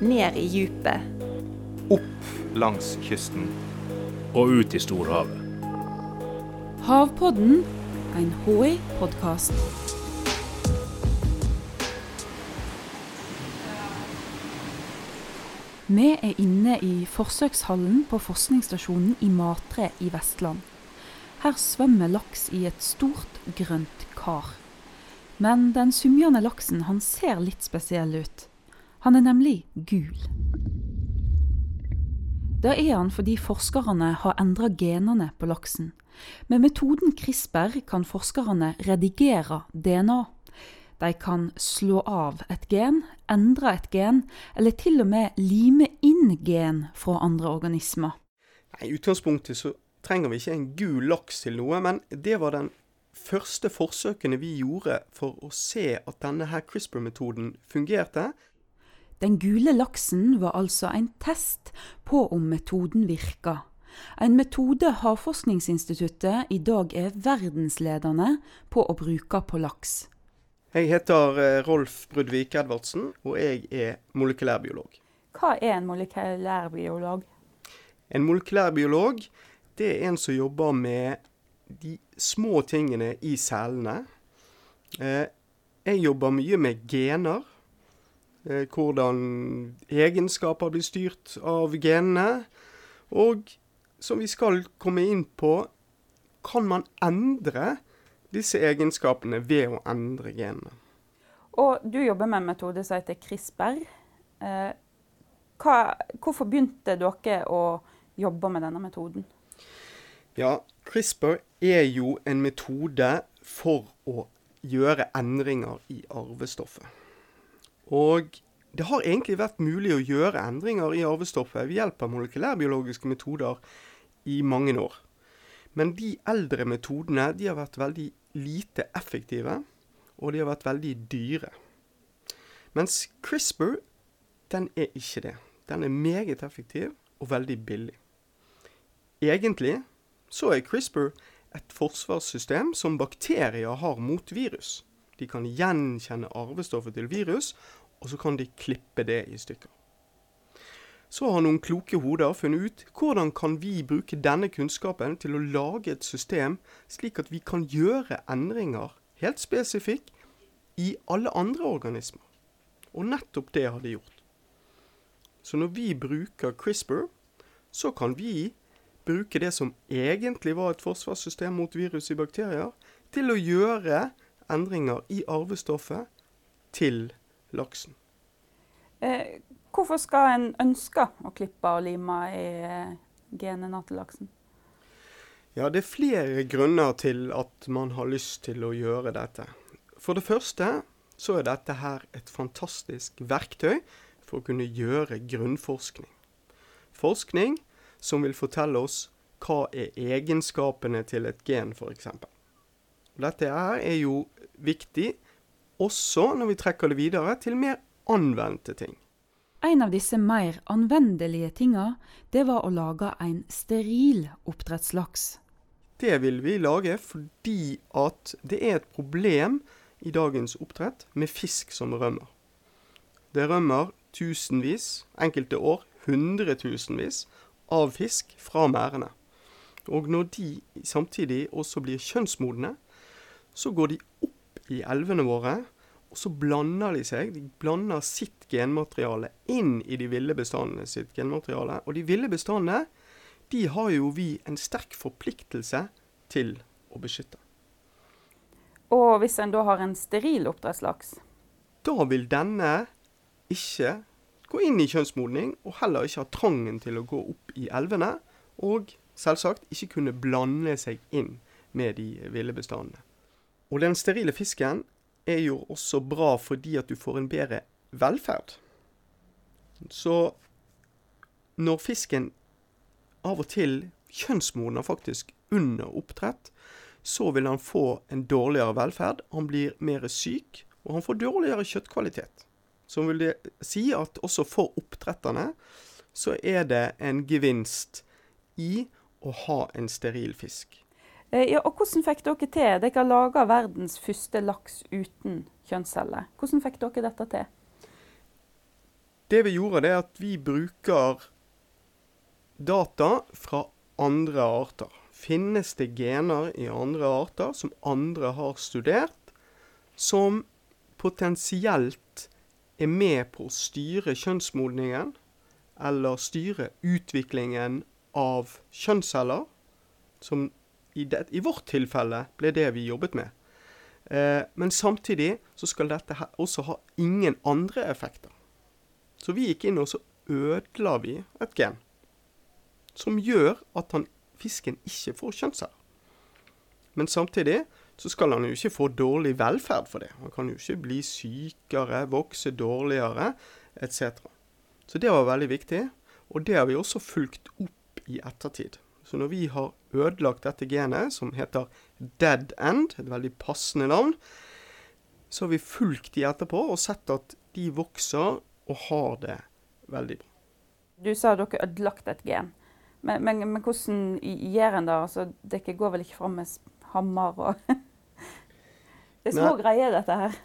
ned i djupet. Opp langs kysten. Og ut i storhavet. Havpodden, en HI-podkast. Vi er inne i forsøkshallen på forskningsstasjonen i Matre i Vestland. Her svømmer laks i et stort, grønt kar. Men den sumjende laksen han ser litt spesiell ut. Han er nemlig gul. Det er han fordi forskerne har endra genene på laksen. Med metoden CRISPR kan forskerne redigere DNA. De kan slå av et gen, endre et gen, eller til og med lime inn gen fra andre organismer. I utgangspunktet så trenger vi ikke en gul laks til noe, men det var den første forsøkene vi gjorde for å se at denne CRISPR-metoden fungerte. Den gule laksen var altså en test på om metoden virka. En metode Havforskningsinstituttet i dag er verdensledende på å bruke på laks. Jeg heter eh, Rolf Brudvik Edvardsen, og jeg er molekylærbiolog. Hva er en molekylærbiolog? En molekylærbiolog det er en som jobber med de små tingene i cellene. Eh, jeg jobber mye med gener. Eh, hvordan egenskaper blir styrt av genene. Og som vi skal komme inn på, kan man endre disse egenskapene ved å endre genene. Og du jobber med en metode som heter CRISPR. Eh, hva, hvorfor begynte dere å jobbe med denne metoden? Ja, CRISPR er jo en metode for å gjøre endringer i arvestoffet. Og det har egentlig vært mulig å gjøre endringer i arvestoffet ved hjelp av molekylærbiologiske metoder i mange år. Men de eldre metodene de har vært veldig lite effektive, og de har vært veldig dyre. Mens CRISPR, den er ikke det. Den er meget effektiv og veldig billig. Egentlig så er CRISPR et forsvarssystem som bakterier har mot virus. De kan gjenkjenne arvestoffet til virus, og så kan de klippe det i stykker. Så har noen kloke hoder funnet ut hvordan kan vi bruke denne kunnskapen til å lage et system slik at vi kan gjøre endringer helt spesifikt i alle andre organismer. Og nettopp det har de gjort. Så når vi bruker CRISPR, så kan vi bruke det som egentlig var et forsvarssystem mot virus i bakterier, til å gjøre endringer i arvestoffet til laksen. Eh, hvorfor skal en ønske å klippe og lime i eh, genene til laksen? Ja, det er flere grunner til at man har lyst til å gjøre dette. For det første så er dette her et fantastisk verktøy for å kunne gjøre grunnforskning. Forskning som vil fortelle oss hva er egenskapene til et gen, f.eks. Dette her er jo viktig også når vi trekker det videre til mer anvendte ting. En av disse mer anvendelige tinga, det var å lage en steril oppdrettslaks. Det vil vi lage fordi at det er et problem i dagens oppdrett med fisk som rømmer. Det rømmer tusenvis, enkelte år hundretusenvis, av fisk fra merdene. Og når de samtidig også blir kjønnsmodne, så går de opp i elvene våre, og så blander de seg. De blander sitt genmateriale inn i de ville bestandene sitt genmateriale. Og de ville bestandene, de har jo vi en sterk forpliktelse til å beskytte. Og hvis en da har en steril oppdrettslaks? Da vil denne ikke gå inn i kjønnsmodning, og heller ikke ha trangen til å gå opp i elvene. Og selvsagt ikke kunne blande seg inn med de ville bestandene. Og den sterile fisken er jo også bra fordi at du får en bedre velferd. Så når fisken av og til kjønnsmodner faktisk under oppdrett, så vil han få en dårligere velferd. Han blir mer syk, og han får dårligere kjøttkvalitet. Som vil det si at også for oppdretterne så er det en gevinst i å ha en steril fisk. Eh, ja, og Hvordan fikk dere til Dere har laga verdens første laks uten kjønnsceller. Hvordan fikk dere dette til? det vi gjorde, det er at vi bruker data fra andre arter. Finnes det gener i andre arter som andre har studert, som potensielt er med på å styre kjønnsmodningen, eller styre utviklingen av kjønnsceller, som i, det, i vårt tilfelle ble det vi jobbet med. Eh, men samtidig så skal dette også ha ingen andre effekter. Så vi gikk inn og så ødela vi et gen som gjør at han, fisken ikke får kjønnsceller. Men samtidig så skal han jo ikke få dårlig velferd for det. Han kan jo ikke bli sykere, vokse dårligere etc. Så det var veldig viktig, og det har vi også fulgt opp i ettertid. Så når vi har ødelagt dette genet, som heter dead end, et veldig passende navn, så har vi fulgt de etterpå og sett at de vokser og har det veldig bra. Du sa dere har ødelagt et gen. Men, men, men hvordan gjør en det? Altså, dere går vel ikke fram med hammer og Det er små Nei. greier, dette her.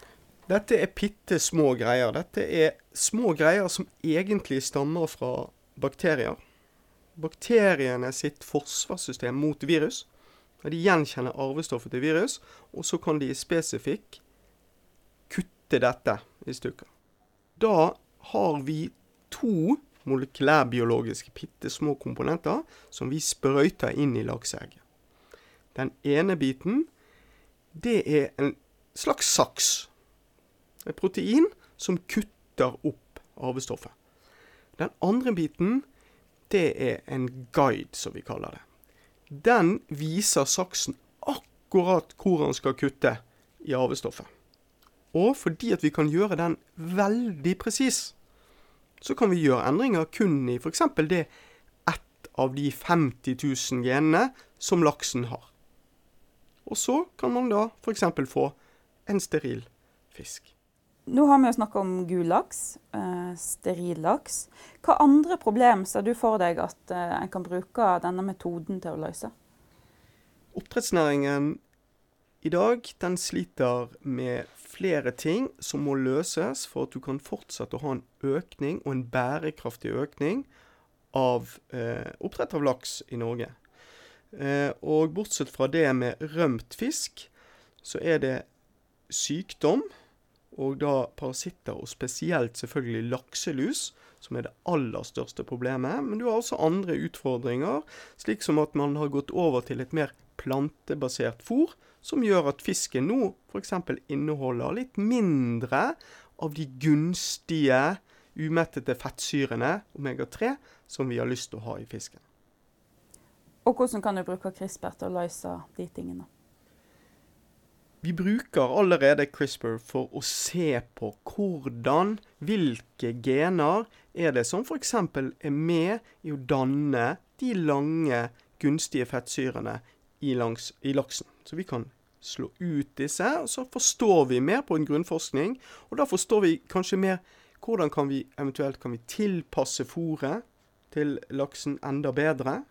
Dette er bitte små greier. Dette er små greier som egentlig stammer fra bakterier bakteriene sitt forsvarssystem mot virus. De gjenkjenner arvestoffet til virus, og så kan de spesifikt kutte dette i stykker. Da har vi to molekylærbiologiske bitte små komponenter som vi sprøyter inn i lakseegget. Den ene biten, det er en slags saks. Et protein som kutter opp arvestoffet. Den andre biten, det er en guide, som vi kaller det. Den viser saksen akkurat hvor han skal kutte i arvestoffet. Og fordi at vi kan gjøre den veldig presis, så kan vi gjøre endringer kun i f.eks. det ett av de 50 000 genene som laksen har. Og så kan man da f.eks. få en steril fisk. Nå har vi jo snakka om gul laks, eh, steril laks. Hva andre problem ser du for deg at eh, en kan bruke denne metoden til å løse? Oppdrettsnæringen i dag den sliter med flere ting som må løses for at du kan fortsette å ha en økning, og en bærekraftig økning, av eh, oppdrett av laks i Norge. Eh, og bortsett fra det med rømt fisk, så er det sykdom og da parasitter, og spesielt selvfølgelig lakselus, som er det aller største problemet. Men du har også andre utfordringer, slik som at man har gått over til et mer plantebasert fôr, som gjør at fisken nå f.eks. inneholder litt mindre av de gunstige umettede fettsyrene, omega-3, som vi har lyst til å ha i fisken. Og hvordan kan du bruke CRISPR til å løse de tingene? Vi bruker allerede CRISPR for å se på hvordan, hvilke gener er det som f.eks. er med i å danne de lange, gunstige fettsyrene i, langs, i laksen. Så vi kan slå ut disse, og så forstår vi mer på en grunnforskning. Og da forstår vi kanskje mer hvordan kan vi eventuelt kan vi tilpasse fôret til laksen enda bedre.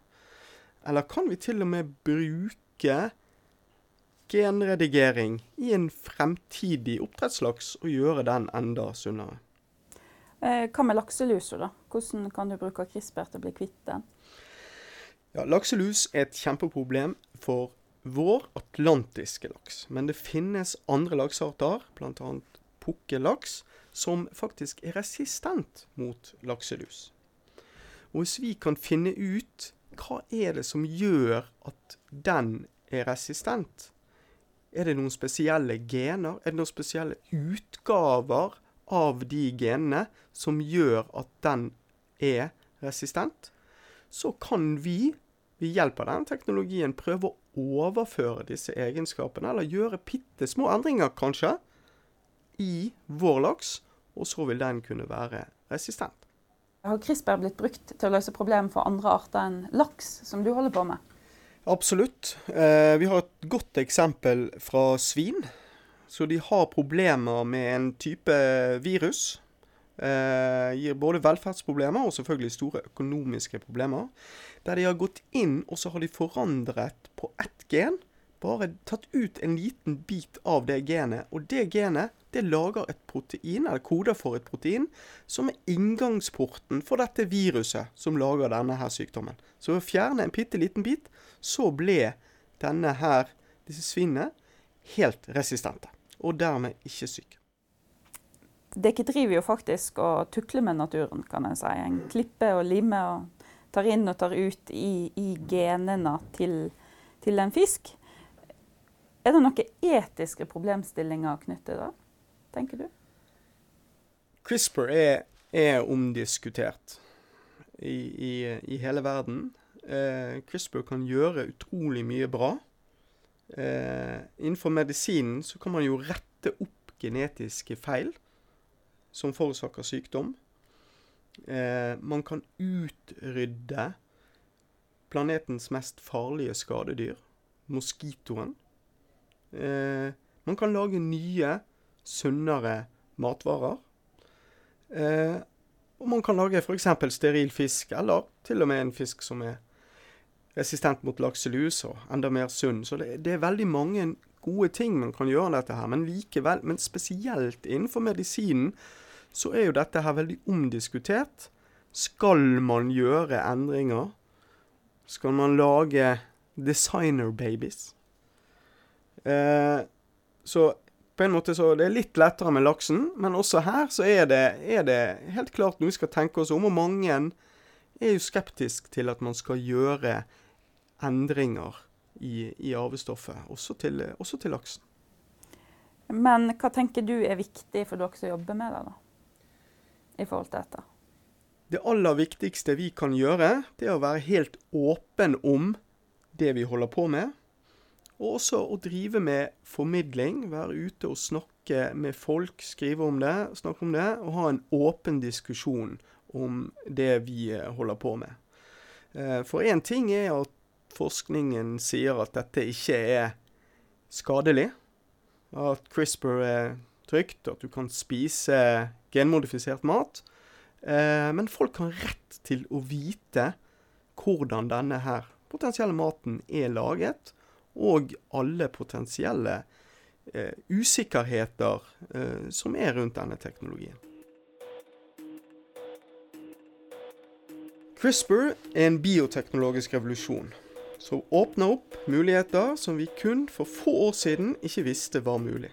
Eller kan vi til og med bruke genredigering i en fremtidig oppdrettslaks og gjøre den enda sunnere. Eh, hva med lakselusa, da? Hvordan kan du bruke CRISPR til å bli kvitt den? Ja, Lakselus er et kjempeproblem for vår atlantiske laks. Men det finnes andre laksearter, bl.a. pukkellaks, som faktisk er resistent mot lakselus. Og hvis vi kan finne ut hva er det som gjør at den er resistent, er det noen spesielle gener? Er det noen spesielle utgaver av de genene som gjør at den er resistent? Så kan vi ved hjelp av den teknologien prøve å overføre disse egenskapene, eller gjøre bitte små endringer, kanskje, i vår laks, og så vil den kunne være resistent. Har CRISPR blitt brukt til å løse problemer for andre arter enn laks, som du holder på med? Absolutt. Eh, vi har et godt eksempel fra svin. Så de har problemer med en type virus. Eh, gir både velferdsproblemer og selvfølgelig store økonomiske problemer. Der de har gått inn og så har de forandret på ett gen. Bare tatt ut en liten bit av det genet. Og det genet det lager et protein, eller koder for et protein, som er inngangsporten for dette viruset som lager denne her sykdommen. Så ved å fjerne en bitte liten bit, så ble denne her, disse svinene helt resistente. Og dermed ikke syke. Dere driver jo faktisk og tukler med naturen, kan en si. En klipper og limer og tar inn og tar ut i, i genene til, til en fisk. Er det noen etiske problemstillinger knyttet da, tenker du? CRISPR er, er omdiskutert i, i, i, hele verden. Eh, CRISPR kan gjøre utrolig mye bra. Eh, innenfor medisinen så kan man jo rette opp genetiske feil som forårsaker sykdom. Eh, man kan utrydde planetens mest farlige skadedyr, moskitoen. Eh, man kan lage nye, sunnere matvarer. Eh, og man kan lage f.eks. steril fisk, eller til og med en fisk som er resistent mot lakselus, og enda mer sunn. Så det, det er veldig mange gode ting man kan gjøre dette her. Men likevel, men spesielt innenfor medisinen, så er jo dette her veldig omdiskutert. Skal man gjøre endringer? Skal man lage designer babies? Eh, så på en måte så det er litt lettere med laksen, men også her så er det, er det helt klart noe vi skal tenke oss om. Og mange er jo skeptisk til at man skal gjøre endringer i, i arvestoffet, også til, også til laksen. Men hva tenker du er viktig for dere som jobber med det, da? I forhold til dette? Det aller viktigste vi kan gjøre, det er å være helt åpen om det vi holder på med. Og også å drive med formidling. Være ute og snakke med folk, skrive om det, snakke om det. Og ha en åpen diskusjon om det vi holder på med. Eh, for én ting er at forskningen sier at dette ikke er skadelig. At CRISPR er trygt, at du kan spise genmodifisert mat. Eh, men folk har rett til å vite hvordan denne her potensielle maten er laget, og alle potensielle eh, usikkerheter eh, som er rundt denne teknologien. CRISPR er en bioteknologisk revolusjon som åpner opp muligheter som vi kun for få år siden ikke visste var mulig.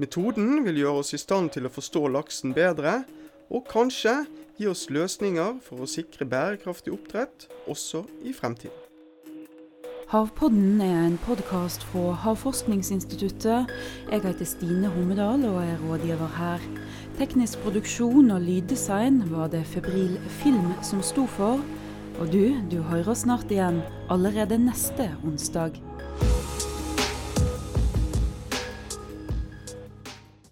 Metoden vil gjøre oss i stand til å forstå laksen bedre, og kanskje gi oss løsninger for å sikre bærekraftig oppdrett også i fremtiden. Havpodden er en podkast fra Havforskningsinstituttet. Jeg heter Stine Hommedal og er rådgiver her. Teknisk produksjon og lyddesign var det Febril Film som sto for. Og du, du hører snart igjen allerede neste onsdag.